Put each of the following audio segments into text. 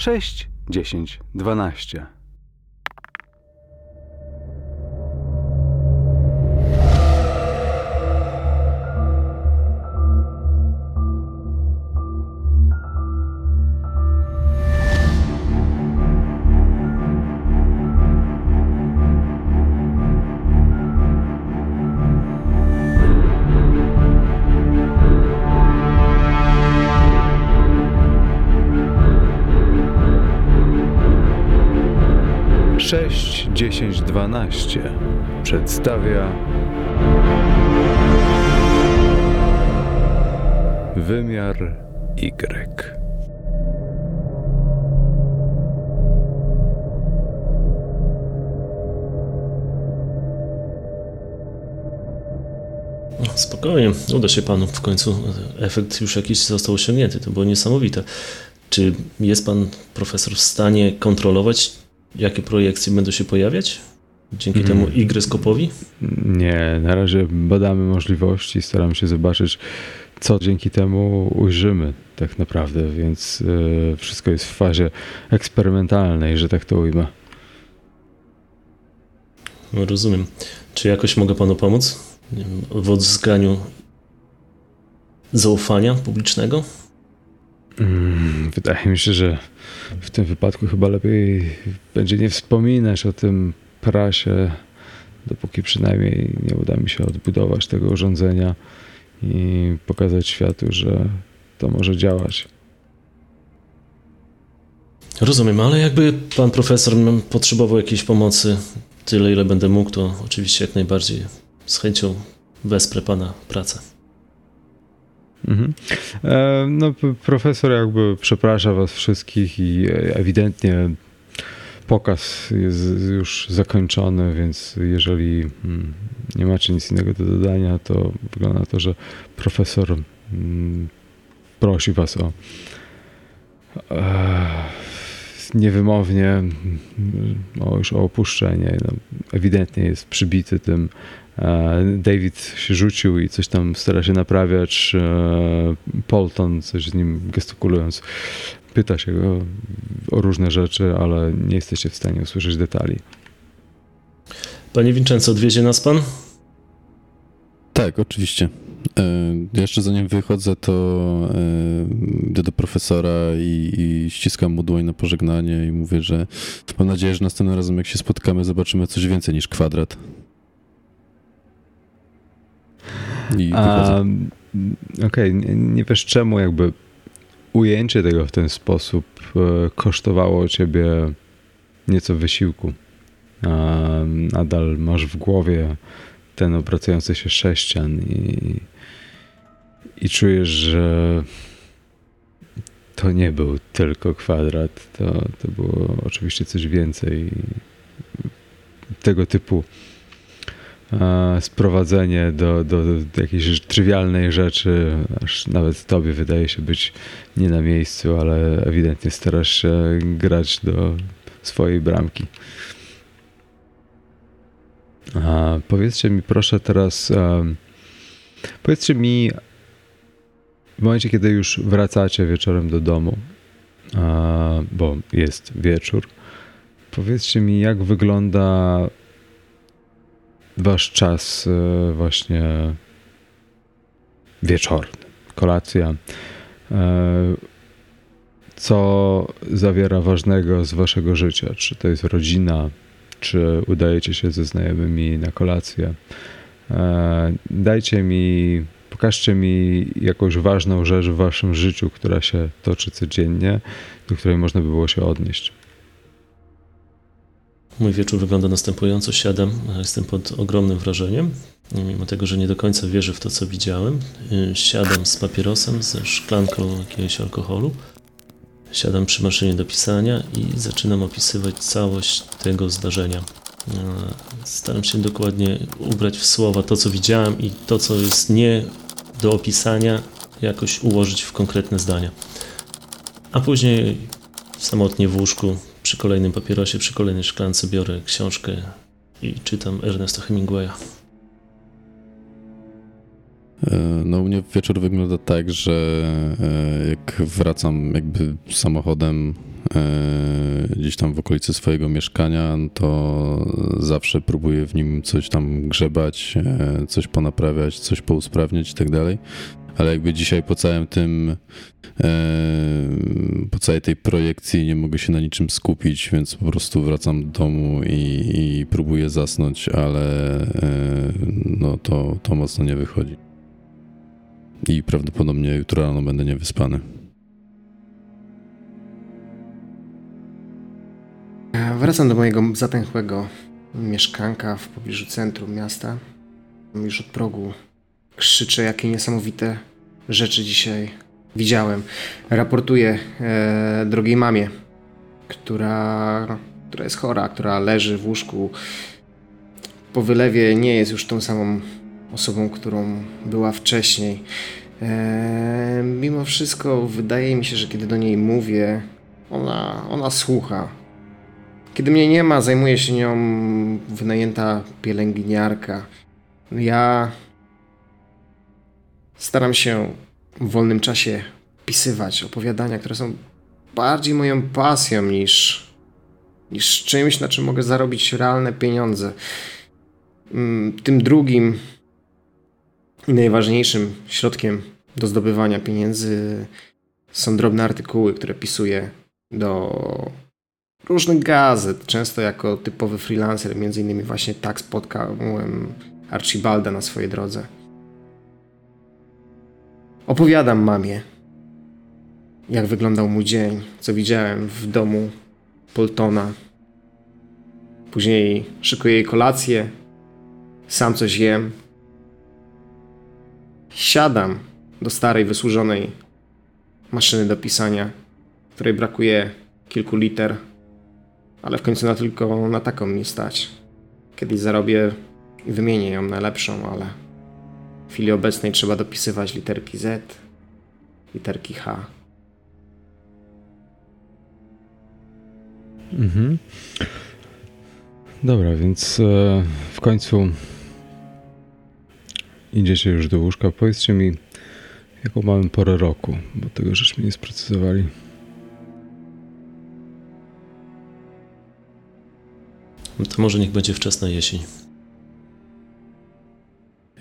6, 10, 12. Sześć, dziesięć, dwanaście przedstawia wymiar Y. Spokojnie, uda się panu w końcu. Efekt już jakiś został osiągnięty. To było niesamowite. Czy jest pan profesor w stanie kontrolować, jakie projekcje będą się pojawiać? Dzięki temu Y-skopowi? Nie, na razie badamy możliwości, staramy się zobaczyć, co dzięki temu ujrzymy tak naprawdę, więc e, wszystko jest w fazie eksperymentalnej, że tak to ujmę. Rozumiem. Czy jakoś mogę panu pomóc w odzyskaniu zaufania publicznego? Mm, Wydaje mi się, że w tym wypadku chyba lepiej będzie nie wspominać o tym prasie, dopóki przynajmniej nie uda mi się odbudować tego urządzenia i pokazać światu, że to może działać. Rozumiem, ale jakby pan profesor potrzebował jakiejś pomocy, tyle ile będę mógł, to oczywiście jak najbardziej z chęcią wesprę pana pracę. Mhm. E, No, profesor jakby przeprasza was wszystkich i e, ewidentnie pokaz jest już zakończony, więc jeżeli mm, nie macie nic innego do dodania, to wygląda na to, że profesor mm, prosi was o e, niewymownie mm, o, już o opuszczenie. No, ewidentnie jest przybity tym David się rzucił i coś tam stara się naprawiać. e, Polton, coś z nim gestykulując, pyta się go o różne rzeczy, ale nie jesteście w stanie usłyszeć detali. Panie Vincenzo, odwiezie nas pan? Tak, oczywiście. E, Jeszcze zanim wychodzę, to e, idę do profesora i, i ściskam mu dłoń na pożegnanie i mówię, że mam nadzieję, że następnym razem jak się spotkamy, zobaczymy coś więcej niż kwadrat. Mm, Okej, nie, nie wiesz czemu jakby ujęcie tego w ten sposób e, kosztowało ciebie nieco wysiłku. A, Nadal masz w głowie ten obracający się sześcian i, i czujesz, że to nie był tylko kwadrat, to, to było oczywiście coś więcej. Tego typu sprowadzenie do, do, jakiejś trywialnej rzeczy, aż nawet tobie wydaje się być nie na miejscu, ale ewidentnie starasz się grać do swojej bramki. A powiedzcie mi proszę teraz, powiedzcie mi w momencie, kiedy już wracacie wieczorem do domu, bo jest wieczór, powiedzcie mi, jak wygląda wasz czas e, właśnie wieczorny, kolacja. E, Co zawiera ważnego z waszego życia? Czy to jest rodzina? Czy udajecie się ze znajomymi na kolację? E, Dajcie mi, pokażcie mi jakąś ważną rzecz w waszym życiu, która się toczy codziennie, do której można by było się odnieść. Mój wieczór wygląda następująco. Siadam, jestem pod ogromnym wrażeniem, mimo tego, że nie do końca wierzę w to, co widziałem. Y, Siadam z papierosem, ze szklanką jakiegoś alkoholu. Siadam przy maszynie do pisania i zaczynam opisywać całość tego zdarzenia. Staram się dokładnie ubrać w słowa to, co widziałem i to, co jest nie do opisania, jakoś ułożyć w konkretne zdania. A później samotnie w łóżku przy kolejnym papierosie, przy kolejnej szklance biorę książkę i czytam Ernesta Hemingwaya. E, No u mnie wieczór wygląda tak, że e, jak wracam jakby samochodem gdzieś tam w okolicy swojego mieszkania, to zawsze próbuję w nim coś tam grzebać, coś ponaprawiać, coś pousprawniać i tak dalej ale jakby dzisiaj po całym tym, po całej tej projekcji nie mogę się na niczym skupić, więc po prostu wracam do domu i, i próbuję zasnąć, ale no to, to mocno nie wychodzi. I prawdopodobnie jutro rano będę niewyspany. Wracam do mojego zatęchłego mieszkanka w pobliżu centrum miasta. Już od progu krzyczę, jakie niesamowite rzeczy dzisiaj widziałem. Raportuję e, drogiej mamie, która, która jest chora, która leży w łóżku. Po wylewie nie jest już tą samą osobą, którą była wcześniej. E, mimo wszystko wydaje mi się, że kiedy do niej mówię, ona, ona słucha. Kiedy mnie nie ma, zajmuje się nią wynajęta pielęgniarka. Ja Staram się w wolnym czasie pisywać opowiadania, które są bardziej moją pasją niż, niż czymś, na czym mogę zarobić realne pieniądze. Mm, tym drugim i najważniejszym środkiem do zdobywania pieniędzy są drobne artykuły, które pisuję do różnych gazet, często jako typowy freelancer. Między innymi właśnie tak spotkałem Archibalda na swojej drodze. Opowiadam mamie, jak wyglądał mój dzień, co widziałem w domu Poltona. Później szykuję jej kolację, sam coś jem. Siadam do starej, wysłużonej maszyny do pisania, której brakuje kilku liter, ale w końcu na tylko na taką mi stać. Kiedyś zarobię i wymienię ją na lepszą, ale w chwili obecnej trzeba dopisywać literki Z, literki H. Mhm. Dobra, więc e, w końcu idziecie już do łóżka. Powiedzcie mi, jaką mamy porę roku, bo tego żeśmy nie sprecyzowali. To może niech będzie wczesna jesień.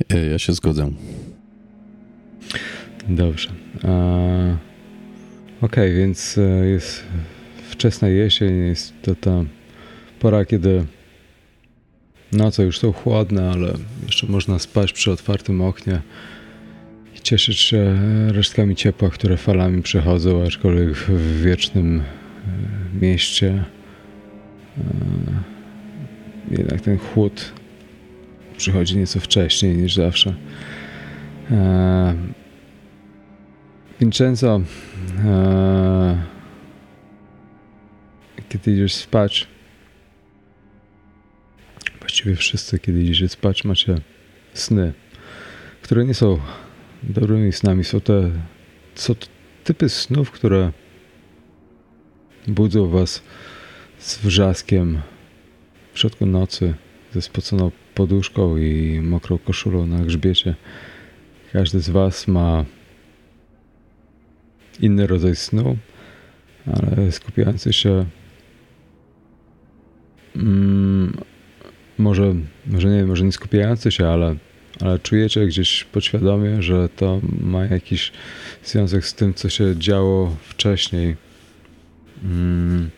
E, ja się zgodzę. Dobrze. Okej, okay, więc e, jest wczesna jesień, jest to ta pora, kiedy noce już są chłodne, ale jeszcze można spać przy otwartym oknie i cieszyć się resztkami ciepła, które falami przechodzą, aczkolwiek w wiecznym e, mieście jednak ten chłód przychodzi nieco wcześniej niż zawsze. E, Vincenzo, e, kiedy idziesz spać, właściwie wszyscy, kiedy idziecie spać, macie sny, które nie są dobrymi snami. Są te są typy snów, które budzą was z wrzaskiem w środku nocy, ze spoconą poduszką i mokrą koszulą na grzbiecie. Każdy z Was ma inny rodzaj snu, ale skupiający się mm, może, może nie, może nie skupiający się, ale, ale czujecie gdzieś podświadomie, że to ma jakiś związek z tym, co się działo wcześniej. Mm,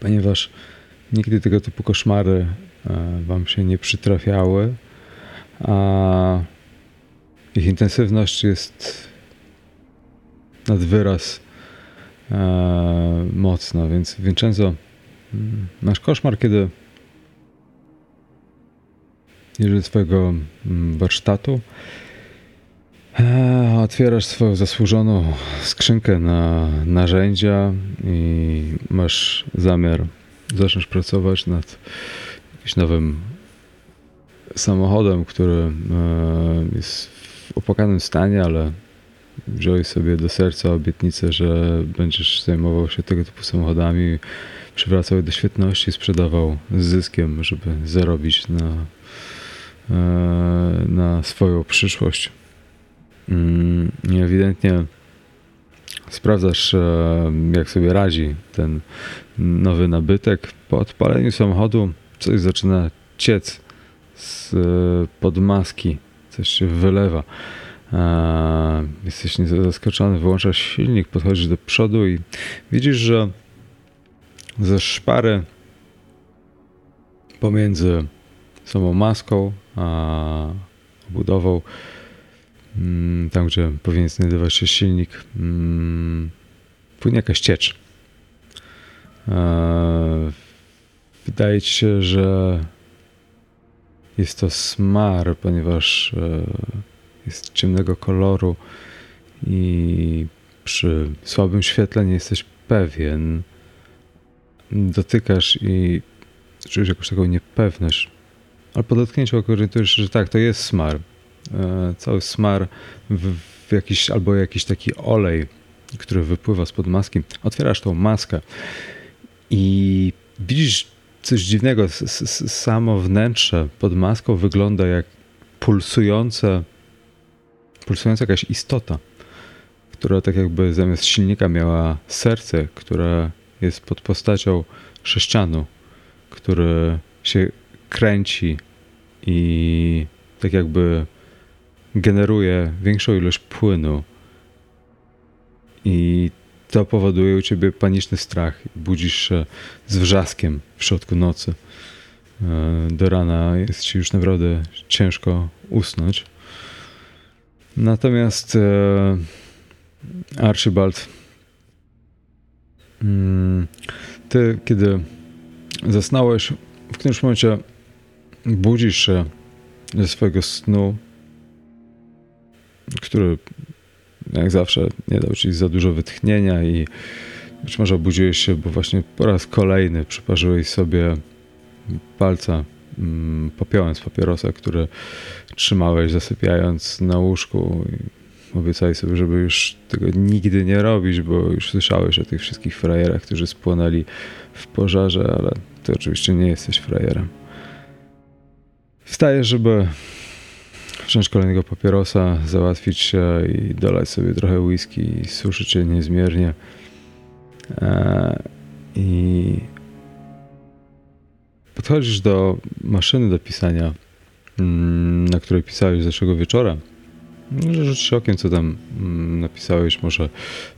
ponieważ nigdy tego typu koszmary wam się nie przytrafiały, a ich intensywność jest nad wyraz e, mocna, więc Vincenzo, mm, masz koszmar, kiedy do swojego mm, warsztatu, e, otwierasz swoją zasłużoną skrzynkę na narzędzia i masz zamiar zacząć pracować nad jakimś nowym samochodem, który e, jest w opłakanym stanie, ale wziąłeś sobie do serca obietnicę, że będziesz zajmował się tego typu samochodami, przywracał je do świetności, sprzedawał z zyskiem, żeby zarobić na, e, na swoją przyszłość. Mm, ewidentnie sprawdzasz, e, jak sobie radzi ten nowy nabytek. Po odpaleniu samochodu coś zaczyna ciec z pod maski, coś się wylewa. Jesteś nieco zaskoczony, wyłączasz silnik, podchodzisz do przodu i widzisz, że ze szpary pomiędzy samą maską a budową, mm, tam gdzie powinien znajdować się silnik, mm, płynie jakaś ciecz. Wydaje ci się, że jest to smar, ponieważ e, jest ciemnego koloru i przy słabym świetle nie jesteś pewien. Dotykasz i czujesz jakąś taką niepewność. Ale po dotknięciu się, że tak, to jest smar. E, cały smar w jakiś, albo jakiś taki olej, który wypływa spod maski. Otwierasz tą maskę i widzisz coś dziwnego. Samo wnętrze pod maską wygląda jak pulsujące, pulsująca jakaś istota, która tak jakby zamiast silnika miała serce, które jest pod postacią sześcianu, który się kręci i tak jakby generuje większą ilość płynu. I to powoduje u ciebie paniczny strach. Budzisz się z wrzaskiem w środku nocy. E, do rana jest ci już naprawdę ciężko usnąć. Natomiast e, Archibald, mm, ty, kiedy zasnąłeś, w którymś momencie budzisz się ze swojego snu, który jak zawsze nie dał ci za dużo wytchnienia i być może obudziłeś się, bo właśnie po raz kolejny przyparzyłeś sobie palca mm, popiołem z papierosa, który trzymałeś zasypiając na łóżku i obiecałeś sobie, żeby już tego nigdy nie robić, bo już słyszałeś o tych wszystkich frajerach, którzy spłonęli w pożarze, ale ty oczywiście nie jesteś frajerem. Wstajesz, żeby wziąć kolejnego papierosa, załatwić się i dolać sobie trochę whisky i suszyć się niezmiernie. Eee, I podchodzisz do maszyny do pisania, mm, na której pisałeś zeszłego wieczora. Rzuć okiem, co tam mm, napisałeś. Może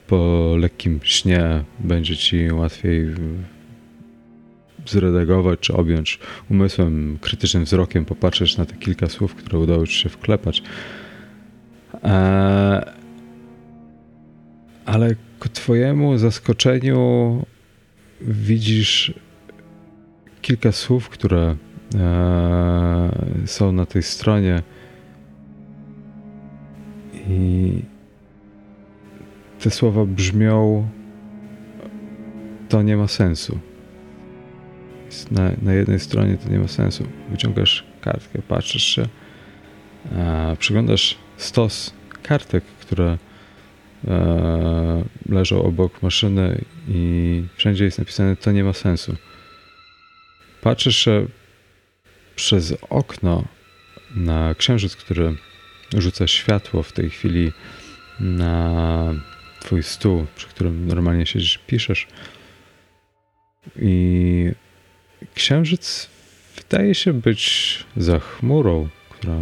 po lekkim śnie będzie ci łatwiej zredagować czy objąć umysłem, krytycznym wzrokiem, popatrzeć na te kilka słów, które udało ci się wklepać. Eee, ale ku twojemu zaskoczeniu widzisz kilka słów, które eee, są na tej stronie i te słowa brzmią to nie ma sensu na, na jednej stronie to nie ma sensu. Wyciągasz kartkę, patrzysz się, e, przyglądasz stos kartek, które e, leżą obok maszyny i wszędzie jest napisane to nie ma sensu. Patrzysz się przez okno na księżyc, który rzuca światło w tej chwili na twój stół, przy którym normalnie siedzisz, piszesz i Księżyc wydaje się być za chmurą, która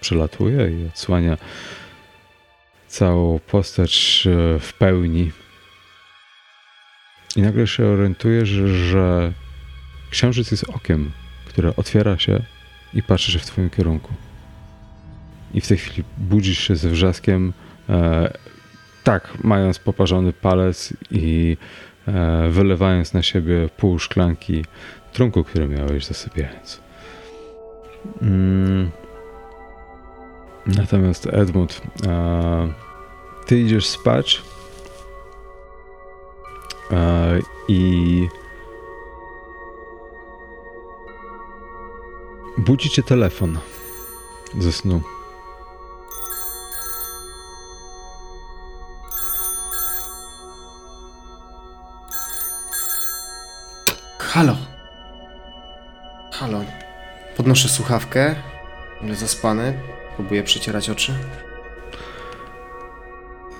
przelatuje i odsłania całą postać e, w pełni. I nagle się orientujesz, że księżyc jest okiem, które otwiera się i patrzy się w twoim kierunku. I w tej chwili budzisz się ze wrzaskiem, e, tak, mając poparzony palec i wylewając na siebie pół szklanki trunku, który miałeś zasypiając. Mm. Natomiast Edmund, ty idziesz spać i budzi cię telefon ze snu. Halo. Halo. Podnoszę słuchawkę. Ale zaspany. Próbuję przecierać oczy.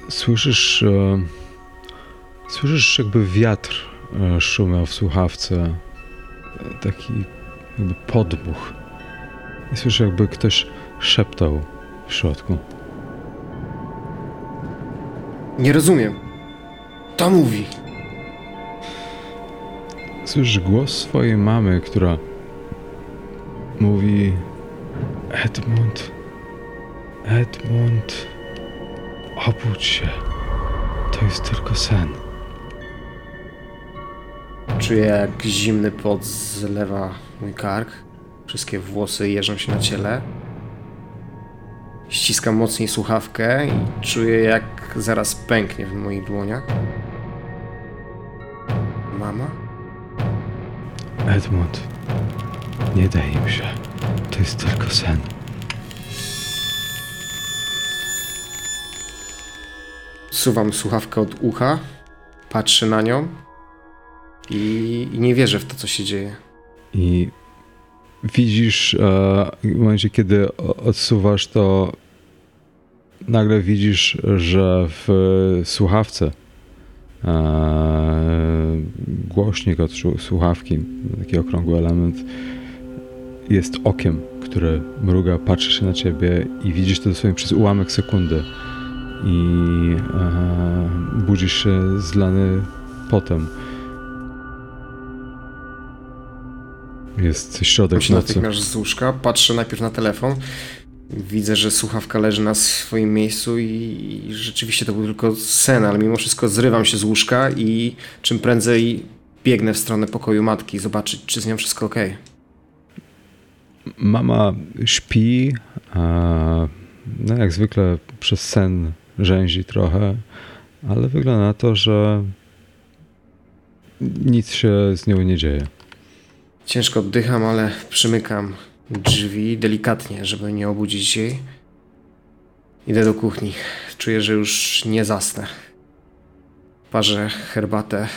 słyszysz, e, słyszysz jakby wiatr e, szumiał w słuchawce, e, taki jakby podmuch. I słyszysz jakby ktoś szeptał w środku. Nie rozumiem. To mówi. Słyszysz głos swojej mamy, która mówi Edmund, Edmund, obudź się. To jest tylko sen. Czuję jak zimny pot zlewa mój kark. Wszystkie włosy jeżą się na ciele. Ściskam mocniej słuchawkę i czuję jak zaraz pęknie w moich dłoniach. Mama? Edmund, nie daj im się. To jest tylko sen. Suwam słuchawkę od ucha, patrzę na nią i, i nie wierzę w to, co się dzieje. I widzisz, e, w momencie kiedy odsuwasz, to nagle widzisz, że w słuchawce głośnik od słu- słuchawki, taki okrągły element, jest okiem, które mruga, patrzy się na ciebie i widzisz to dosłownie przez ułamek sekundy. I e, budzisz się zlany potem. Jest środek się nocy. natychmiast z łóżka, patrzę najpierw na telefon. Widzę, że słuchawka leży na swoim miejscu i, i rzeczywiście to był tylko sen, ale mimo wszystko zrywam się z łóżka i czym prędzej biegnę w stronę pokoju matki, zobaczyć, czy z nią wszystko ok. Mama śpi, a no jak zwykle przez sen rzęzi trochę, ale wygląda na to, że nic się z nią nie dzieje. Ciężko oddycham, ale przymykam drzwi delikatnie, żeby nie obudzić jej. Idę do kuchni. Czuję, że już nie zasnę. Parzę herbatę,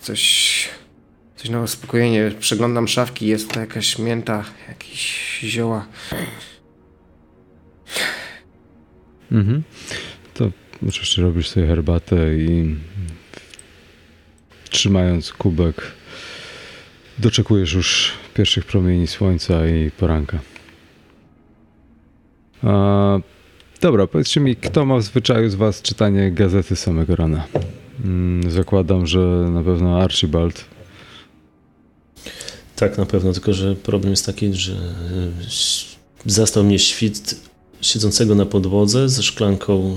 coś, coś na uspokojenie. Przeglądam szafki, jest tutaj jakaś mięta, jakieś zioła. Mhm. To oczywiście robisz sobie herbatę i trzymając kubek doczekujesz już pierwszych promieni słońca i poranka. A, dobra, powiedzcie mi, kto ma w zwyczaju z was czytanie gazety samego rana? Mm, Zakładam, że na pewno Archibald. Tak, na pewno, tylko że problem jest taki, że e, zastał mnie świt siedzącego na podłodze ze szklanką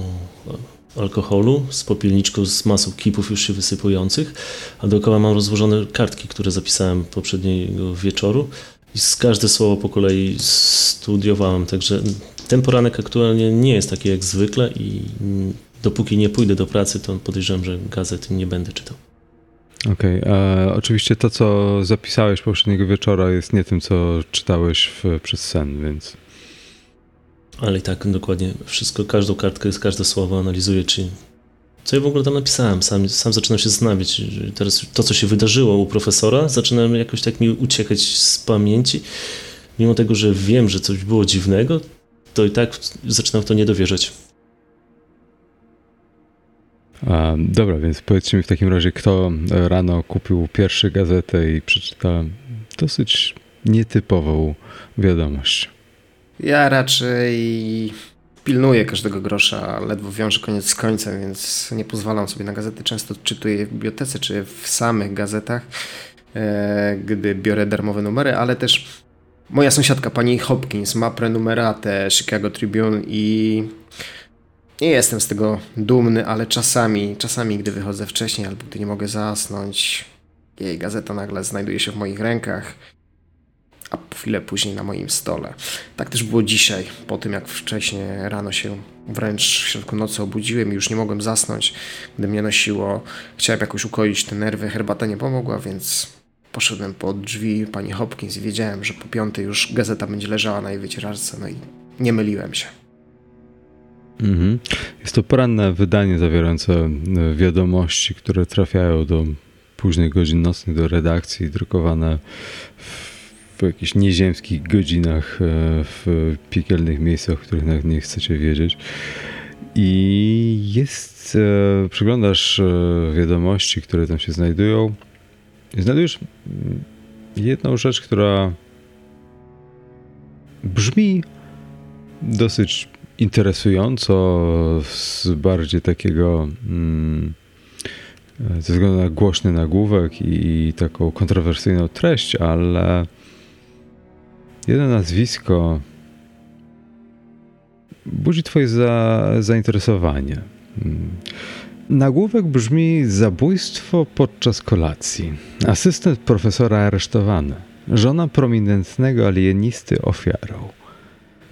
alkoholu, z popielniczką z masą kipów już się wysypujących, a dookoła mam rozłożone kartki, które zapisałem poprzedniego wieczoru i z każde słowo po kolei studiowałem, także ten poranek aktualnie nie jest taki jak zwykle i dopóki nie pójdę do pracy, to podejrzewam, że gazety nie będę czytał. Okej, e, oczywiście to, co zapisałeś poprzedniego wieczora jest nie tym, co czytałeś w, przez sen, więc... Ale i tak dokładnie wszystko, każdą kartkę, każde słowo analizuję, czy co ja w ogóle tam napisałem. Sam, sam zaczynam się zastanawiać. Teraz to, co się wydarzyło u profesora, zaczyna jakoś tak mi uciekać z pamięci. Mimo tego, że wiem, że coś było dziwnego, to i tak zaczynam w to nie dowierzać. A, dobra, więc powiedzcie mi w takim razie, kto rano kupił pierwszy gazetę i przeczyta dosyć nietypową wiadomość. Ja raczej pilnuję każdego grosza, ledwo wiążę koniec z końcem, więc nie pozwalam sobie na gazety. Często czytuję je w bibliotece czy w samych gazetach, e, gdy biorę darmowe numery, ale też moja sąsiadka, pani Hopkins, ma prenumeratę Chicago Tribune i nie jestem z tego dumny, ale czasami, czasami, gdy wychodzę wcześniej albo gdy nie mogę zasnąć, jej gazeta nagle znajduje się w moich rękach, a chwilę później na moim stole. Tak też było dzisiaj, po tym jak wcześniej rano się wręcz w środku nocy obudziłem i już nie mogłem zasnąć, gdy mnie nosiło. Chciałem jakoś ukoić te nerwy, herbata nie pomogła, więc poszedłem pod drzwi pani Hopkins i wiedziałem, że po piątej już gazeta będzie leżała na jej wycieraczce, no i nie myliłem się. Mhm. Jest to poranne wydanie zawierające e, wiadomości, które trafiają do późnych godzin nocnych do redakcji, drukowane w, w jakichś nieziemskich godzinach, e, w piekielnych miejscach, o których nawet nie chcecie wiedzieć. I jest, e, przeglądasz e, wiadomości, które tam się znajdują. Znajdujesz mm, jedną rzecz, która brzmi dosyć interesująco, z bardziej takiego mm, ze względu na głośny nagłówek i, i taką kontrowersyjną treść, ale jedno nazwisko budzi Twoje za, zainteresowanie. Mm. Nagłówek brzmi Zabójstwo podczas kolacji. Asystent profesora aresztowany. Żona prominentnego alienisty ofiarą.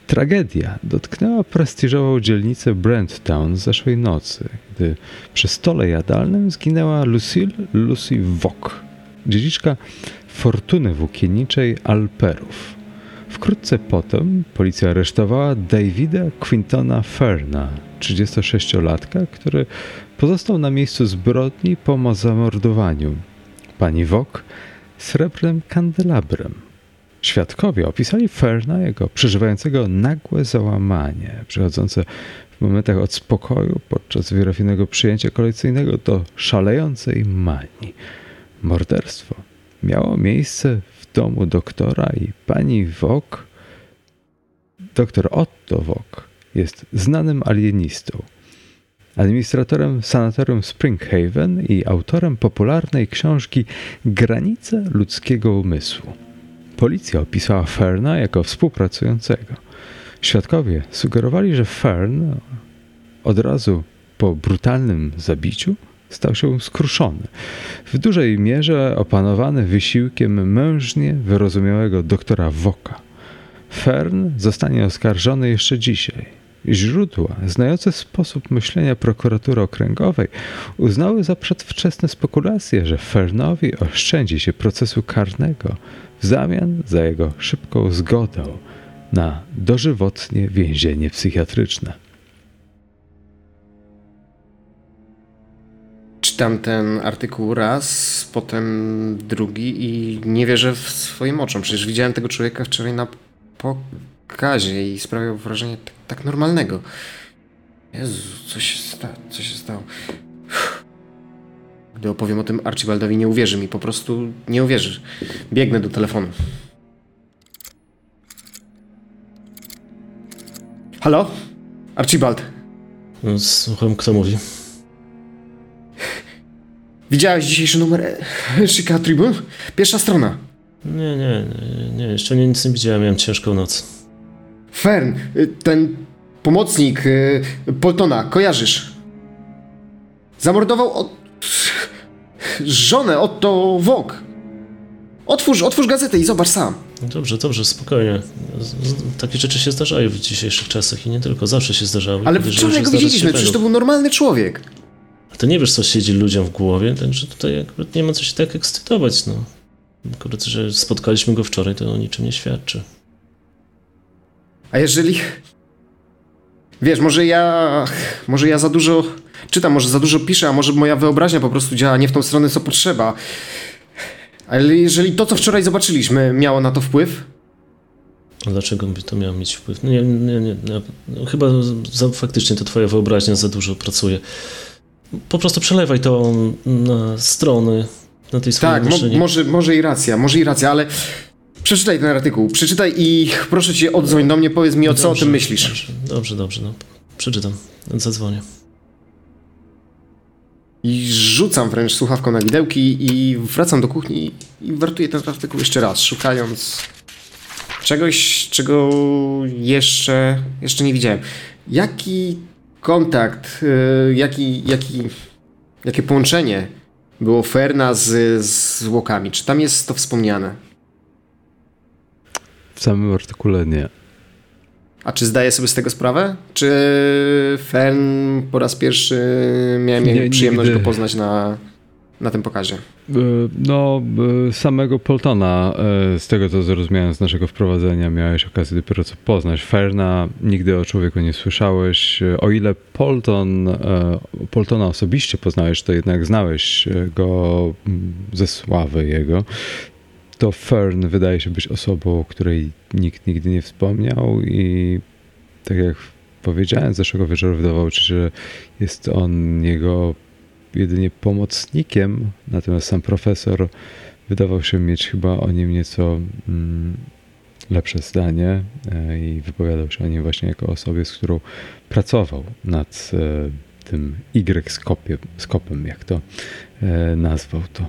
Tragedia dotknęła prestiżową dzielnicę Brenttown zeszłej nocy, gdy przy stole jadalnym zginęła Lucille Lucy Wok, dziedziczka fortuny włókienniczej Alperów. Wkrótce potem policja aresztowała Davida Quintona Ferna, 36-latka, który pozostał na miejscu zbrodni po zamordowaniu pani Wok srebrnym kandelabrem. Świadkowie opisali Ferna jako przeżywającego nagłe załamanie, przychodzące w momentach od spokoju podczas wyrafionego przyjęcia kolekcyjnego do szalejącej manii. Morderstwo miało miejsce domu doktora i pani Wok, doktor Otto Wok, jest znanym alienistą, administratorem sanatorium Springhaven i autorem popularnej książki Granice ludzkiego umysłu. Policja opisała Ferna jako współpracującego. Świadkowie sugerowali, że Fern od razu po brutalnym zabiciu stał się skruszony. W dużej mierze opanowany wysiłkiem mężnie wyrozumiałego doktora Woka. Fern zostanie oskarżony jeszcze dzisiaj. Źródła, znające sposób myślenia prokuratury okręgowej, uznały za przedwczesne spekulacje, że Fernowi oszczędzi się procesu karnego w zamian za jego szybką zgodę na dożywotnie więzienie psychiatryczne. Czytam ten artykuł raz, potem drugi i nie wierzę w swoim oczom. Przecież widziałem tego człowieka wczoraj na pokazie i sprawiał wrażenie tak, tak normalnego. Jezu, co się, sta co się stało? Gdy opowiem o tym Archibaldowi, nie uwierzy mi, po prostu nie uwierzy. Biegnę do telefonu. Halo? Archibald. Słucham, kto mówi. Widziałeś dzisiejszy numer Chica Tribune? Pierwsza strona. Nie, nie, nie, nie, jeszcze nie, nic nie widziałem, miałem ciężką noc. Fern, y, ten pomocnik y, Poltona, kojarzysz? Zamordował od... żonę Otto Wok. Otwórz, otwórz gazetę i zobacz sam. Dobrze, dobrze, spokojnie. Takie rzeczy się zdarzają w dzisiejszych czasach i nie tylko, zawsze się zdarzały. Ale wczoraj go widzieliśmy, przecież to był normalny człowiek. A to nie wiesz, co siedzi ludziom w głowie, także tutaj nie ma co się tak ekscytować, no. Akurat, że spotkaliśmy go wczoraj, to o niczym nie świadczy. A jeżeli... Wiesz, może ja... Może ja za dużo czytam, może za dużo piszę, a może moja wyobraźnia po prostu działa nie w tą stronę, co potrzeba. Ale jeżeli to, co wczoraj zobaczyliśmy, miało na to wpływ? A dlaczego by to miało mieć wpływ? Nie, nie, nie. No, chyba za, faktycznie to twoja wyobraźnia za dużo pracuje. Po prostu przelewaj to na strony, na tej swojej Tak, mo może, może i racja, może i racja, ale przeczytaj ten artykuł. Przeczytaj i proszę cię, odzwoń do mnie, powiedz mi, o dobrze, co o tym myślisz. Dobrze, dobrze, dobrze no. przeczytam, zadzwonię. I rzucam wręcz słuchawką na widełki i wracam do kuchni i wartuję ten artykuł jeszcze raz, szukając czegoś, czego jeszcze, jeszcze nie widziałem. Jaki kontakt, y, jaki, jaki, jakie połączenie było Ferna z, z Łokami? Czy tam jest to wspomniane? W samym artykule nie. A czy zdaje sobie z tego sprawę? Czy Fern po raz pierwszy miałem nie, przyjemność nigdy. go poznać na, na tym pokazie? E, no, e, samego Poltona, e, z tego co zrozumiałem z naszego wprowadzenia, miałeś okazję dopiero co poznać. Ferna nigdy o człowieku nie słyszałeś. O ile Polton, Poltona osobiście poznałeś, to jednak znałeś go ze sławy jego to Fern wydaje się być osobą, o której nikt nigdy nie wspomniał i tak jak powiedziałem zeszłego wieczoru, wydawało się, że jest on jego jedynie pomocnikiem, natomiast sam profesor wydawał się mieć chyba o nim nieco mm, lepsze zdanie e, i wypowiadał się o nim właśnie jako osobie, z którą pracował nad e, tym Y-skopiem, skopem, jak to e, nazwał to.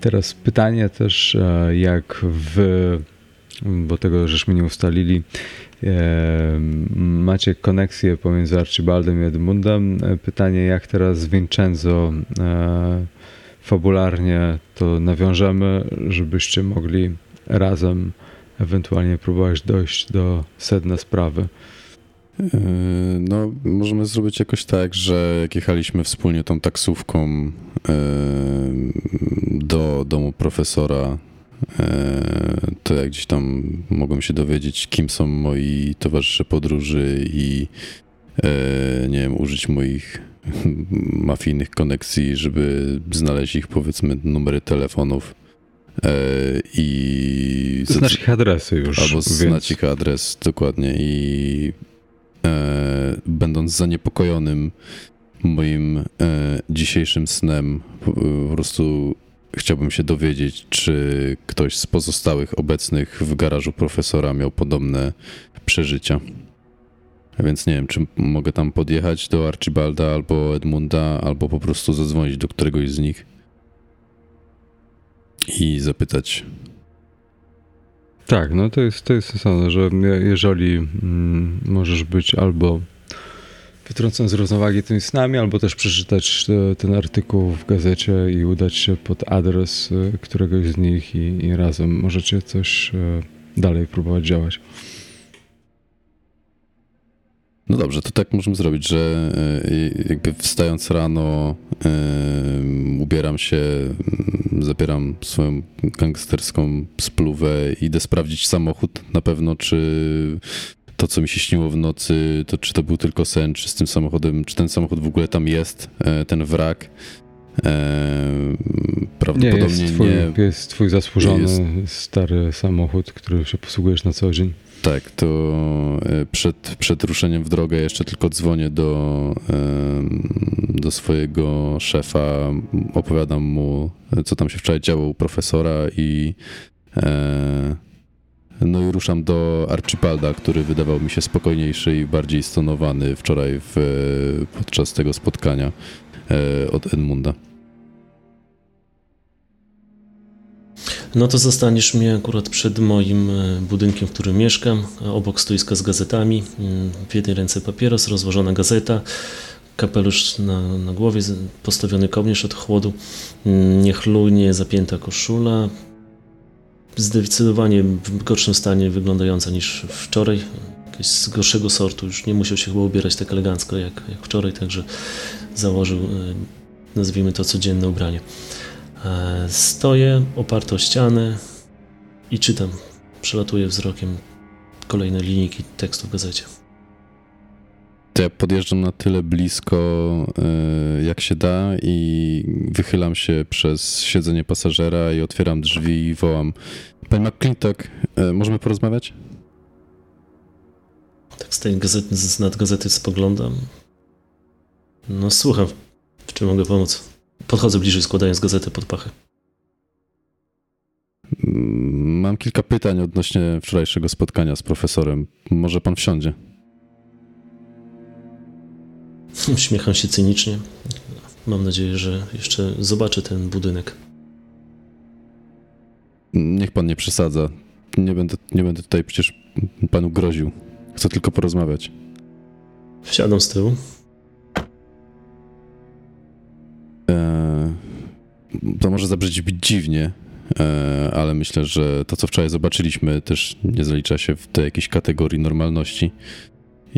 Teraz pytanie też, jak w, bo tego żeśmy nie ustalili, macie koneksję pomiędzy Archibaldem i Edmundem. Pytanie, jak teraz Vincenzo fabularnie to nawiążemy, żebyście mogli razem ewentualnie próbować dojść do sedna sprawy. No, możemy zrobić jakoś tak, że jak jechaliśmy wspólnie tą taksówką do domu profesora, to jak gdzieś tam mogłem się dowiedzieć, kim są moi towarzysze podróży i nie wiem, użyć moich mafijnych koneksji, żeby znaleźć ich, powiedzmy, numery telefonów E, I znać ich adresy już. Albo więc... znać ich adres dokładnie i e, będąc zaniepokojonym moim e, dzisiejszym snem, po prostu chciałbym się dowiedzieć, czy ktoś z pozostałych obecnych w garażu profesora miał podobne przeżycia. Więc nie wiem, czy mogę tam podjechać do Archibalda albo Edmunda, albo po prostu zadzwonić do któregoś z nich i zapytać. Tak, no to jest, to jest sensowne, że jeżeli mm, możesz być albo wytrącony z równowagi tymi snami, albo też przeczytać ten artykuł w gazecie i udać się pod adres e, któregoś z nich i, i razem możecie coś e, dalej próbować działać. No dobrze, to tak możemy zrobić, że e, jakby wstając rano ubieram się, zabieram swoją gangsterską spluwę i idę sprawdzić samochód na pewno, czy to, co mi się śniło w nocy, to czy to był tylko sen, czy z tym samochodem, czy ten samochód w ogóle tam jest, e, ten wrak. Prawdopodobnie nie. Jest twój, nie. Jest twój zasłużony jest. stary samochód, który się posługujesz na co dzień. Tak, to e, przed, przed ruszeniem w drogę jeszcze tylko dzwonię do, do swojego szefa, opowiadam mu, co tam się wczoraj działo u profesora i e, no i ruszam do Archipalda, który wydawał mi się spokojniejszy i bardziej stonowany wczoraj w, podczas tego spotkania e, od Edmunda. No to zostaniesz mnie akurat przed moim e, budynkiem, w którym mieszkam, obok stoiska z gazetami. W jednej ręce papieros, rozłożona gazeta, kapelusz na, na głowie, postawiony kołnierz od chłodu, niechlujnie zapięta koszula, zdecydowanie w gorszym stanie wyglądająca niż wczoraj, jakieś z gorszego sortu, już nie musiał się chyba ubierać tak elegancko jak, jak wczoraj, także założył, e, nazwijmy to, codzienne ubranie. E, stoję oparty o ścianę i czytam. Przelatuję wzrokiem kolejne linijki tekstu w gazecie. To ja podjeżdżam na tyle blisko, e, jak się da, i wychylam się przez siedzenie pasażera i otwieram drzwi i wołam: Panie McClintock, e, możemy porozmawiać? Tak z tej gazety, z nad gazety spoglądam. No słucham, w czym mogę pomóc? Podchodzę bliżej, składając gazetę pod pachę. Mam kilka pytań odnośnie wczorajszego spotkania z profesorem. Może pan wsiądzie? Uśmiecham się cynicznie. Mam nadzieję, że jeszcze zobaczę ten budynek. Niech pan nie przesadza. Nie będę, nie będę tutaj przecież panu groził. Chcę tylko porozmawiać. Wsiadam z tyłu. E, to może zabrzmieć dziwnie, e, ale myślę, że to, co wczoraj zobaczyliśmy, też nie zalicza się w tej jakiejś kategorii normalności.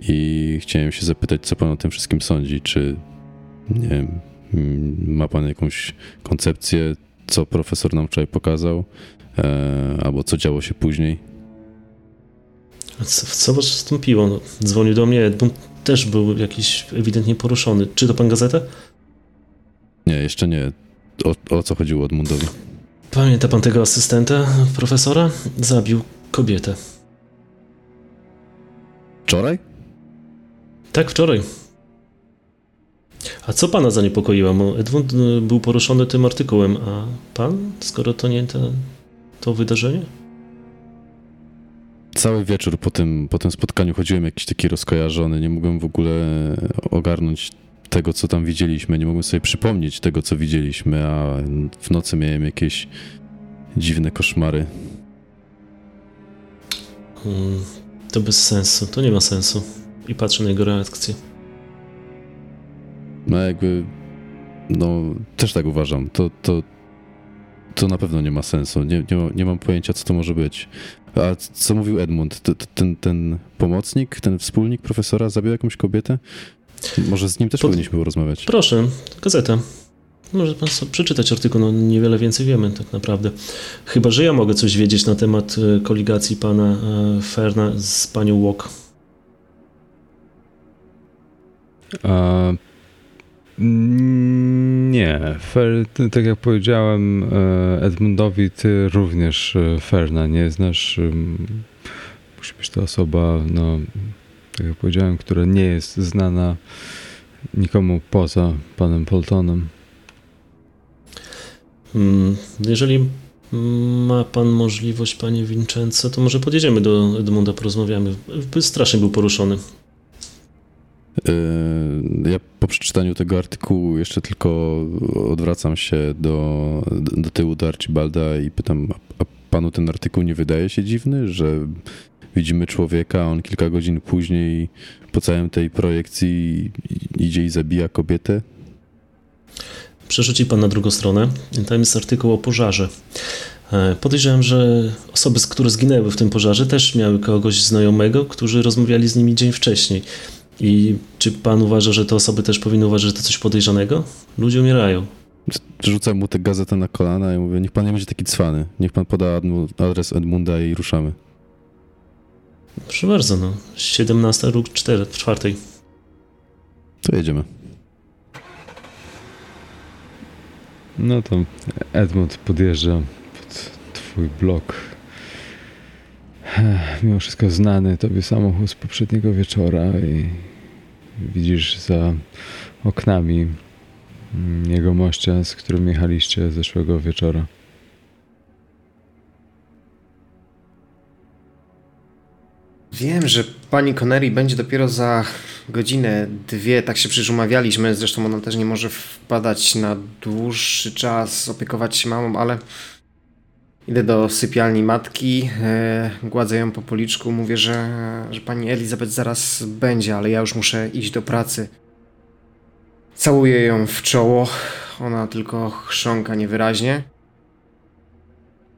I chciałem się zapytać, co pan o tym wszystkim sądzi. Czy nie wiem, ma pan jakąś koncepcję, co profesor nam wczoraj pokazał, e, albo co działo się później? Co, co wstąpiło? No, dzwonił do mnie, Edmund też był jakiś ewidentnie poruszony. Czy to pan gazetę? Nie, jeszcze nie. O, o co chodziło Edmundowi? Pamięta pan tego asystenta profesora? Zabił kobietę. Wczoraj? Tak, wczoraj. A co pana zaniepokoiło? Edmund y, był poruszony tym artykułem, a pan, skoro to nie te, to wydarzenie? Cały wieczór po tym, po tym spotkaniu chodziłem jakiś taki rozkojarzony, nie mogłem w ogóle ogarnąć tego, co tam widzieliśmy, nie mogłem sobie przypomnieć tego, co widzieliśmy, a w nocy miałem jakieś dziwne koszmary. Hmm, to bez sensu, to nie ma sensu. I patrzę na jego reakcję. No jakby, no też tak uważam. To, to, to na pewno nie ma sensu. Nie, nie, nie mam pojęcia, co to może być. A co mówił Edmund? T- ten, ten pomocnik, ten wspólnik profesora zabił jakąś kobietę? Może z nim też Pod- powinniśmy porozmawiać. Proszę, gazetę. Może pan sobie przeczytać artykuł, no niewiele więcej wiemy tak naprawdę. Chyba, że ja mogę coś wiedzieć na temat e, koligacji pana e, Ferna z panią Walk. Nie, Fer, tak jak powiedziałem e, Edmundowi, ty również e, Ferna nie znasz. Musi być to osoba, no, tak jak powiedziałem, która nie jest znana nikomu poza panem Poltonem. Mm, Jeżeli ma pan możliwość, panie Vincenzo, to może podjedziemy do Edmunda, porozmawiamy. Strasznie był poruszony. Yy, Ja po przeczytaniu tego artykułu jeszcze tylko odwracam się do, do tyłu do Archibalda i pytam, a panu ten artykuł nie wydaje się dziwny, że widzimy człowieka, on kilka godzin później po całym tej projekcji idzie i zabija kobietę? Przerzuci pan na drugą stronę. Tam jest artykuł o pożarze. E, Podejrzewam, że osoby, które zginęły w tym pożarze, też miały kogoś znajomego, którzy rozmawiali z nimi dzień wcześniej. I czy pan uważa, że te osoby też powinny uważać, że to coś podejrzanego? Ludzie umierają. Rzucam mu tę gazetę na kolana i mówię, niech pan nie będzie taki cwany. Niech pan poda adres Edmunda i ruszamy. Proszę bardzo, no. 17 lub 4, 4. To jedziemy. No to Edmund podjeżdża pod twój blok. Mimo wszystko znany tobie samochód z poprzedniego wieczora i widzisz za oknami mm, jegomościa, z którym jechaliście zeszłego wieczora. Wiem, że pani Connery będzie dopiero za godzinę, dwie, tak się przecież umawialiśmy, zresztą ona też nie może wpadać na dłuższy czas, opiekować się mamą, ale idę do sypialni matki, e, gładzę ją po policzku, mówię, że, że pani Elizabeth zaraz będzie, ale ja już muszę iść do pracy. Całuję ją w czoło, ona tylko chrząka niewyraźnie.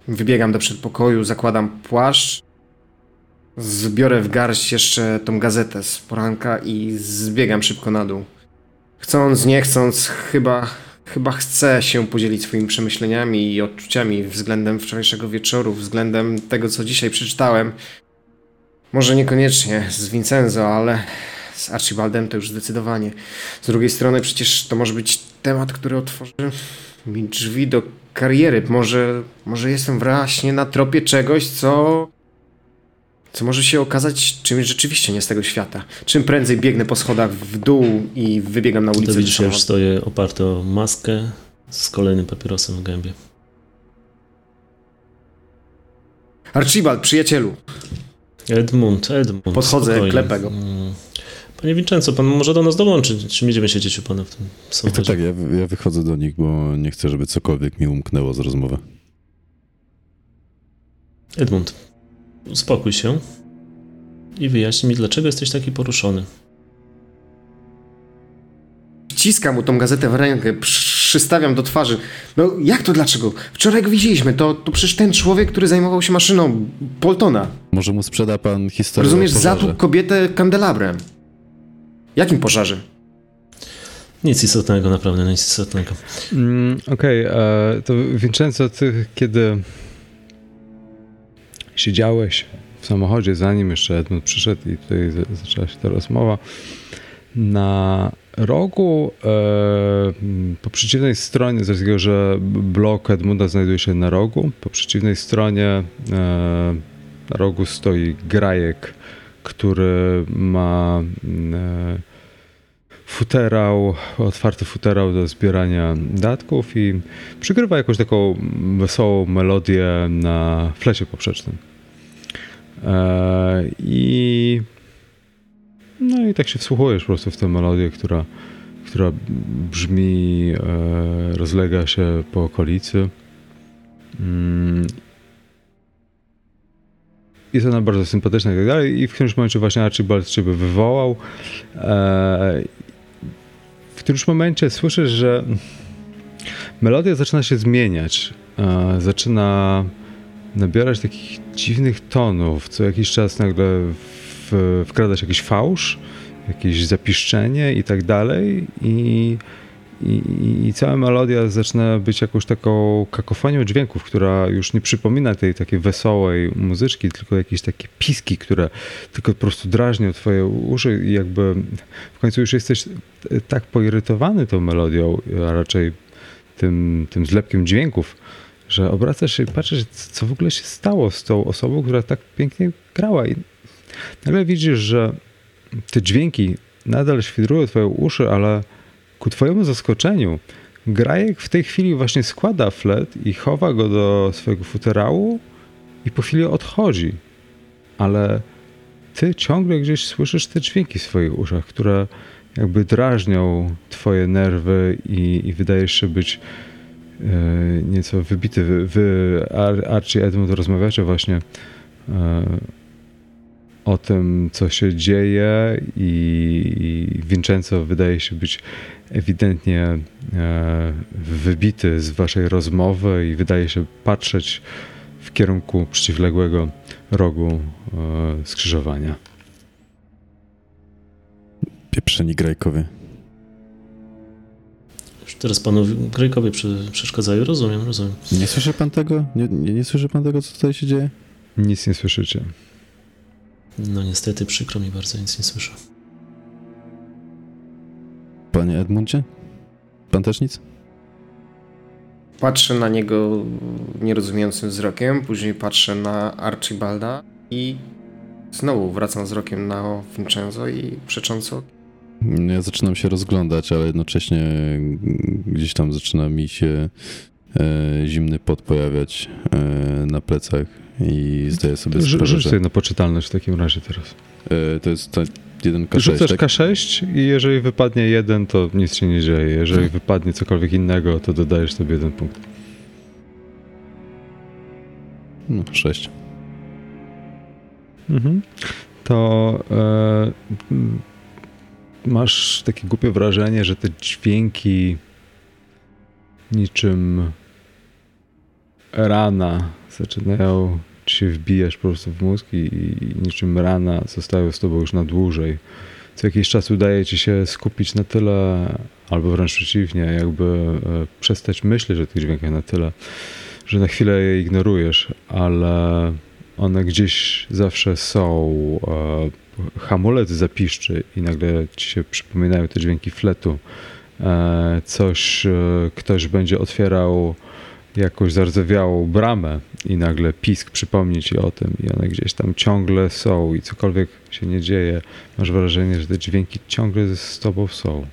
Wybiegam do przedpokoju, zakładam płaszcz, Zbiorę w garść jeszcze tą gazetę z poranka i zbiegam szybko na dół. Chcąc, nie chcąc, chyba, chyba chcę się podzielić swoimi przemyśleniami i odczuciami względem wczorajszego wieczoru, względem tego, co dzisiaj przeczytałem. Może niekoniecznie z Vincenzo, ale z Archibaldem to już zdecydowanie. Z drugiej strony przecież to może być temat, który otworzy mi drzwi do kariery. Może, może jestem właśnie na tropie czegoś, co co może się okazać czymś rzeczywiście nie z tego świata. Czym prędzej biegnę po schodach w dół i wybiegam na ulicę. To widzisz, ja już stoję oparty o maskę z kolejnym papierosem w gębie. Archibald, przyjacielu. Edmund, Edmund. Podchodzę, spokojnie. klepę go. Mm. Panie Vincenzo, pan może do nas dołączyć. Czy będziemy siedzieć u pana w tym Tak, samochodzie? tak, ja, ja wychodzę do nich, bo nie chcę, żeby cokolwiek mi umknęło z rozmowy. Edmund, uspokój się i wyjaśnij mi, dlaczego jesteś taki poruszony. Wciskam mu tą gazetę w rękę, przystawiam do twarzy. No jak to dlaczego? Wczoraj go widzieliśmy. To, to przecież ten człowiek, który zajmował się maszyną Poltona. Może mu sprzeda pan historię Rozumiesz, zatłukł kobietę kandelabrem. Jakim pożarze? Nic istotnego, naprawdę, nic istotnego. Mm, Okej, e, to Vincenzo, ty kiedy siedziałeś w samochodzie, zanim jeszcze Edmund przyszedł i tutaj za- zaczęła się ta rozmowa, na rogu e, po przeciwnej stronie, z tego, że blok Edmunda znajduje się na rogu, po przeciwnej stronie e, na rogu stoi grajek, który ma e, futerał, otwarty futerał do zbierania datków i przygrywa jakąś taką wesołą melodię na flecie poprzecznym. E, I no i tak się wsłuchujesz po prostu w tę melodię, która, która brzmi, e, rozlega się po okolicy. Mm. Jest ona bardzo sympatyczna i tak dalej. I w którymś momencie właśnie Archibald ciebie wywołał. E, w którymś momencie słyszysz, że melodia zaczyna się zmieniać. Zaczyna nabierać takich dziwnych tonów. Co jakiś czas nagle w, jakiś fałsz, jakieś zapiszczenie i tak dalej i, i, i, cała melodia zaczyna być jakąś taką kakofonią dźwięków, która już nie przypomina tej takiej wesołej muzyczki, tylko jakieś takie piski, które tylko po prostu drażnią twoje uszy i jakby w końcu już jesteś tak poirytowany tą melodią, a raczej tym, tym zlepkiem dźwięków, że obracasz się i patrzysz, co w ogóle się stało z tą osobą, która tak pięknie grała. I nagle widzisz, że te dźwięki nadal świdrują twoje uszy, ale ku twojemu zaskoczeniu Grajek w tej chwili właśnie składa flet i chowa go do swojego futerału i po chwili odchodzi. Ale ty ciągle gdzieś słyszysz te dźwięki w swoich uszach, które jakby drażnią twoje nerwy i, i wydajesz się być nieco wybity. Wy, Archie Edmund, rozmawiacie właśnie e, o tym, co się dzieje i Vincenzo wydaje się być ewidentnie e, wybity z waszej rozmowy i wydaje się patrzeć w kierunku przeciwległego rogu skrzyżowania. Pieprzeni grajkowie. Teraz panu Grejkowie przeszkadzają. Rozumiem, rozumiem. Nie słyszy pan tego? Nie, nie, nie słyszy pan tego, co tutaj się dzieje? Nic nie słyszycie. No niestety, przykro mi bardzo, nic nie słyszę. Panie Edmundzie? Pan też nic? Patrzę na niego nierozumiejącym wzrokiem, później patrzę na Archibalda i znowu wracam wzrokiem na Vincenzo i przecząco ja zaczynam się rozglądać, ale jednocześnie gdzieś tam zaczyna mi się e, zimny pot pojawiać e, na plecach i zdaję sobie sprawę, Rzuć sobie na poczytalność w takim razie teraz. E, to jest ta 1K6, Rzucasz tak? K6 i jeżeli wypadnie jeden, to nic się nie dzieje. Jeżeli hmm. wypadnie cokolwiek innego, to dodajesz sobie jeden punkt. No, 6. Mhm. To e, masz takie głupie wrażenie, że te dźwięki niczym rana zaczynają ci się wbijać po prostu w mózg i, i niczym rana zostają z tobą już na dłużej. Co jakiś czas udaje ci się skupić na tyle, albo wręcz przeciwnie, jakby e, przestać myśleć o tych dźwiękach na tyle, że na chwilę je ignorujesz, ale one gdzieś zawsze są. Hamulec zapiszczy i nagle ci się przypominają te dźwięki fletu, e, coś, e, ktoś będzie otwierał jakąś zardzewiałą bramę i nagle pisk przypomni ci o tym i one gdzieś tam ciągle są i cokolwiek się nie dzieje, masz wrażenie, że te dźwięki ciągle z tobą są.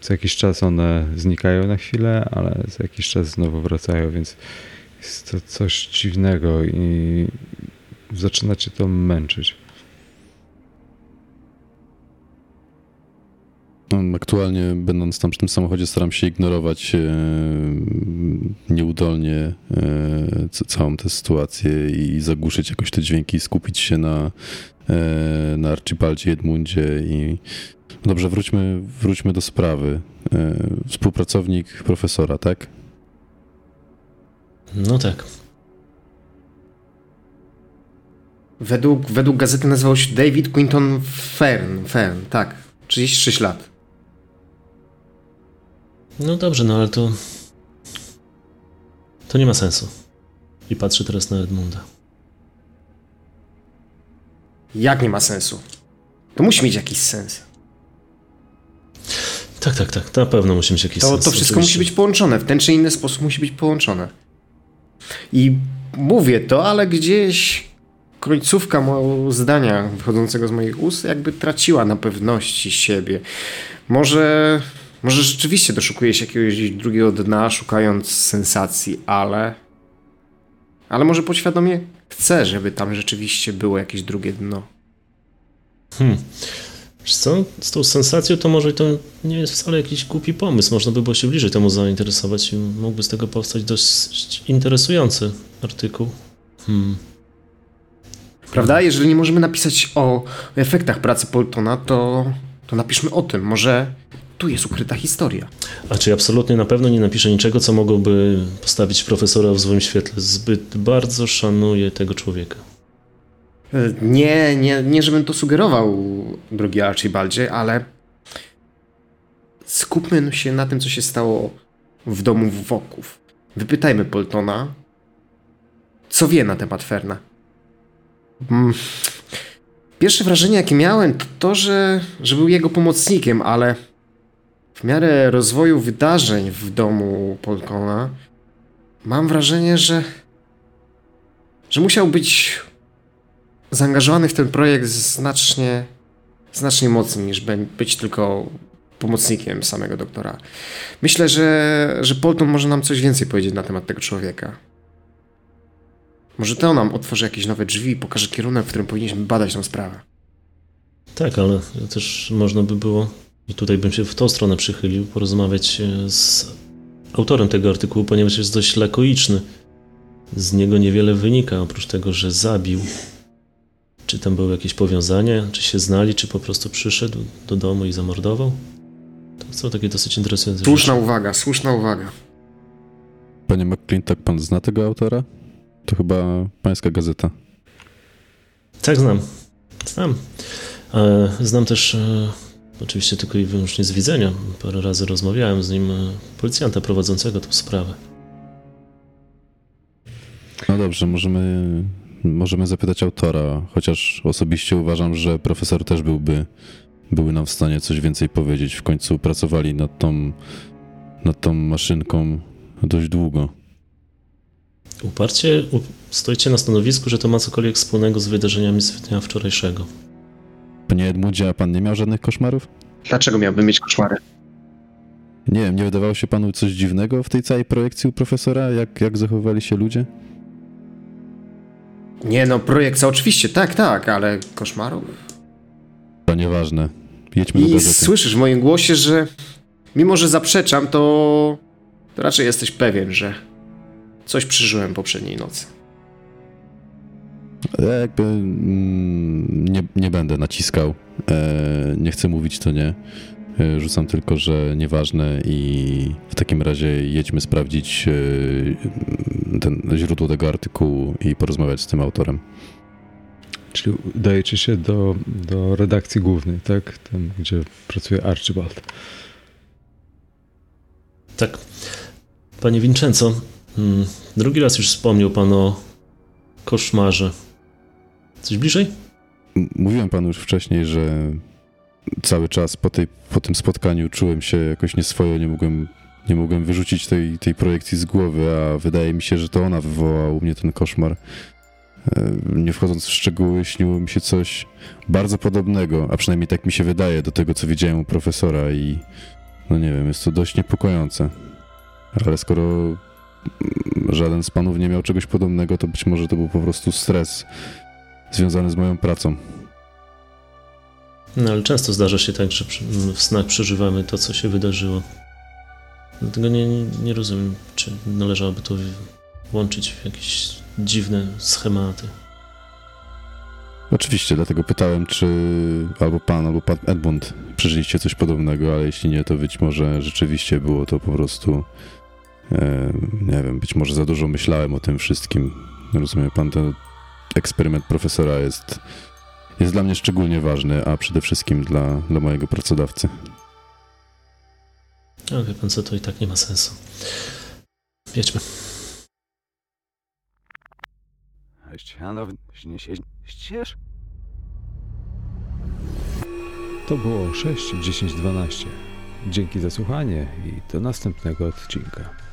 Co jakiś czas one znikają na chwilę, ale za jakiś czas znowu wracają, więc jest to coś dziwnego i zaczyna cię to męczyć. Aktualnie, będąc tam w tym samochodzie, staram się ignorować e, nieudolnie e, całą tę sytuację i zagłuszyć jakoś te dźwięki, skupić się na, e, na Archibaldzie Edmundzie i no dobrze, wróćmy, wróćmy do sprawy. Współpracownik profesora, tak? No tak. Według, według gazety nazywał się David Quinton Fern. Fern, tak. 36 lat. No dobrze, no ale to. To nie ma sensu. I patrzę teraz na Edmunda. Jak nie ma sensu? To musi mieć jakiś sens. Tak, tak, tak. Na pewno musi mieć jakiś to, sens. To wszystko oczywiście. musi być połączone. W ten czy inny sposób musi być połączone. I mówię to, ale gdzieś końcówka mo- zdania wychodzącego z moich ust jakby traciła na pewności siebie. Może, może rzeczywiście doszukuje się jakiegoś drugiego dna, szukając sensacji, ale. Ale może podświadomie chce, żeby tam rzeczywiście było jakieś drugie dno. Hmm. Wiesz co, z tą sensacją to może to nie jest wcale jakiś głupi pomysł. Można by było się bliżej temu zainteresować i mógłby z tego powstać dość interesujący artykuł. Hmm. Prawda? Jeżeli nie możemy napisać o efektach pracy Poltona, to, to napiszmy o tym. Może tu jest ukryta historia. A czy absolutnie na pewno nie napiszę niczego, co mogłoby postawić profesora w złym świetle? Zbyt bardzo szanuję tego człowieka. E, Nie, nie, nie żebym to sugerował, drogi Archibaldzie, ale skupmy się na tym, co się stało w domu Woków. Wypytajmy Poltona, co wie na temat Ferna. Mm, Pierwsze wrażenie, jakie miałem, to to, że, że był jego pomocnikiem, ale w miarę rozwoju wydarzeń w domu Poltona mam wrażenie, że że musiał być zaangażowany w ten projekt znacznie, znacznie mocniej niż być tylko pomocnikiem samego doktora. Myślę, że, że Polton może nam coś więcej powiedzieć na temat tego człowieka. Może to nam otworzy jakieś nowe drzwi i pokaże kierunek, w którym powinniśmy badać tę sprawę. Tak, ale też można by było, i tutaj bym się w tą stronę przychylił, porozmawiać e, z autorem tego artykułu, ponieważ jest dość lakoiczny. Z niego niewiele wynika, oprócz tego, że zabił. Czy tam były jakieś powiązania, czy się znali, czy po prostu przyszedł do domu i zamordował? To są takie dosyć interesujące Słuszna rzeczy. uwaga, słuszna uwaga. Panie McClintock, pan zna tego autora? To chyba pańska gazeta. Tak, znam. Znam. E, Znam też, e, oczywiście tylko i wyłącznie z widzenia, parę razy rozmawiałem z nim, e, policjanta prowadzącego tę sprawę. No dobrze, możemy, możemy zapytać autora, chociaż osobiście uważam, że profesor też byłby, byłby nam w stanie coś więcej powiedzieć. W końcu pracowali nad tą, nad tą maszynką dość długo. Uparcie stoicie na stanowisku, że to ma cokolwiek wspólnego z wydarzeniami z dnia wczorajszego. Panie Edmundzie, a pan nie miał żadnych koszmarów? Dlaczego miałbym mieć koszmary? Nie wiem, nie wydawało się panu coś dziwnego w tej całej projekcji u profesora? Jak, jak zachowywali się ludzie? Nie no, projekcja oczywiście, tak, tak, ale koszmarów? To nieważne. Jedźmy do I gazety. słyszysz w moim głosie, że mimo, że zaprzeczam, to, to raczej jesteś pewien, że coś przeżyłem poprzedniej nocy. Ja jakby mm, nie, nie będę naciskał. E, nie chcę mówić to nie. E, rzucam tylko, że nieważne i w takim razie jedźmy sprawdzić e, ten źródło tego artykułu i porozmawiać z tym autorem. Czyli udajecie się do, do redakcji głównej, tak? Tam, gdzie pracuje Archibald. Tak. Panie Vincenzo, mm, drugi raz już wspomniał pan o koszmarze. Coś bliżej? Mówiłem panu już wcześniej, że cały czas po, tej, po tym spotkaniu czułem się jakoś nieswojo, nie mogłem, nie mogłem wyrzucić tej, tej projekcji z głowy, a wydaje mi się, że to ona wywołała u mnie ten koszmar. E, Nie wchodząc w szczegóły, śniło mi się coś bardzo podobnego, a przynajmniej tak mi się wydaje do tego, co widziałem u profesora i no nie wiem, jest to dość niepokojące. Ale skoro mm, żaden z panów nie miał czegoś podobnego, to być może to był po prostu stres związany z moją pracą. No ale często zdarza się tak, że przy- w snach przeżywamy to, co się wydarzyło. Dlatego nie, nie, rozumiem, czy należałoby to łączyć w jakieś dziwne schematy. Oczywiście, dlatego pytałem, czy albo pan, albo pan Edmund przeżyliście coś podobnego, ale jeśli nie, to być może rzeczywiście było to po prostu, e, nie wiem, być może za dużo myślałem o tym wszystkim. Rozumie pan, ten eksperyment profesora jest, jest dla mnie szczególnie ważny, a przede wszystkim dla, dla mojego pracodawcy. A wie pan co, to i tak nie ma sensu. Jedźmy. Ścież? To było 6, 10, 12. Dzięki za słuchanie i do następnego odcinka.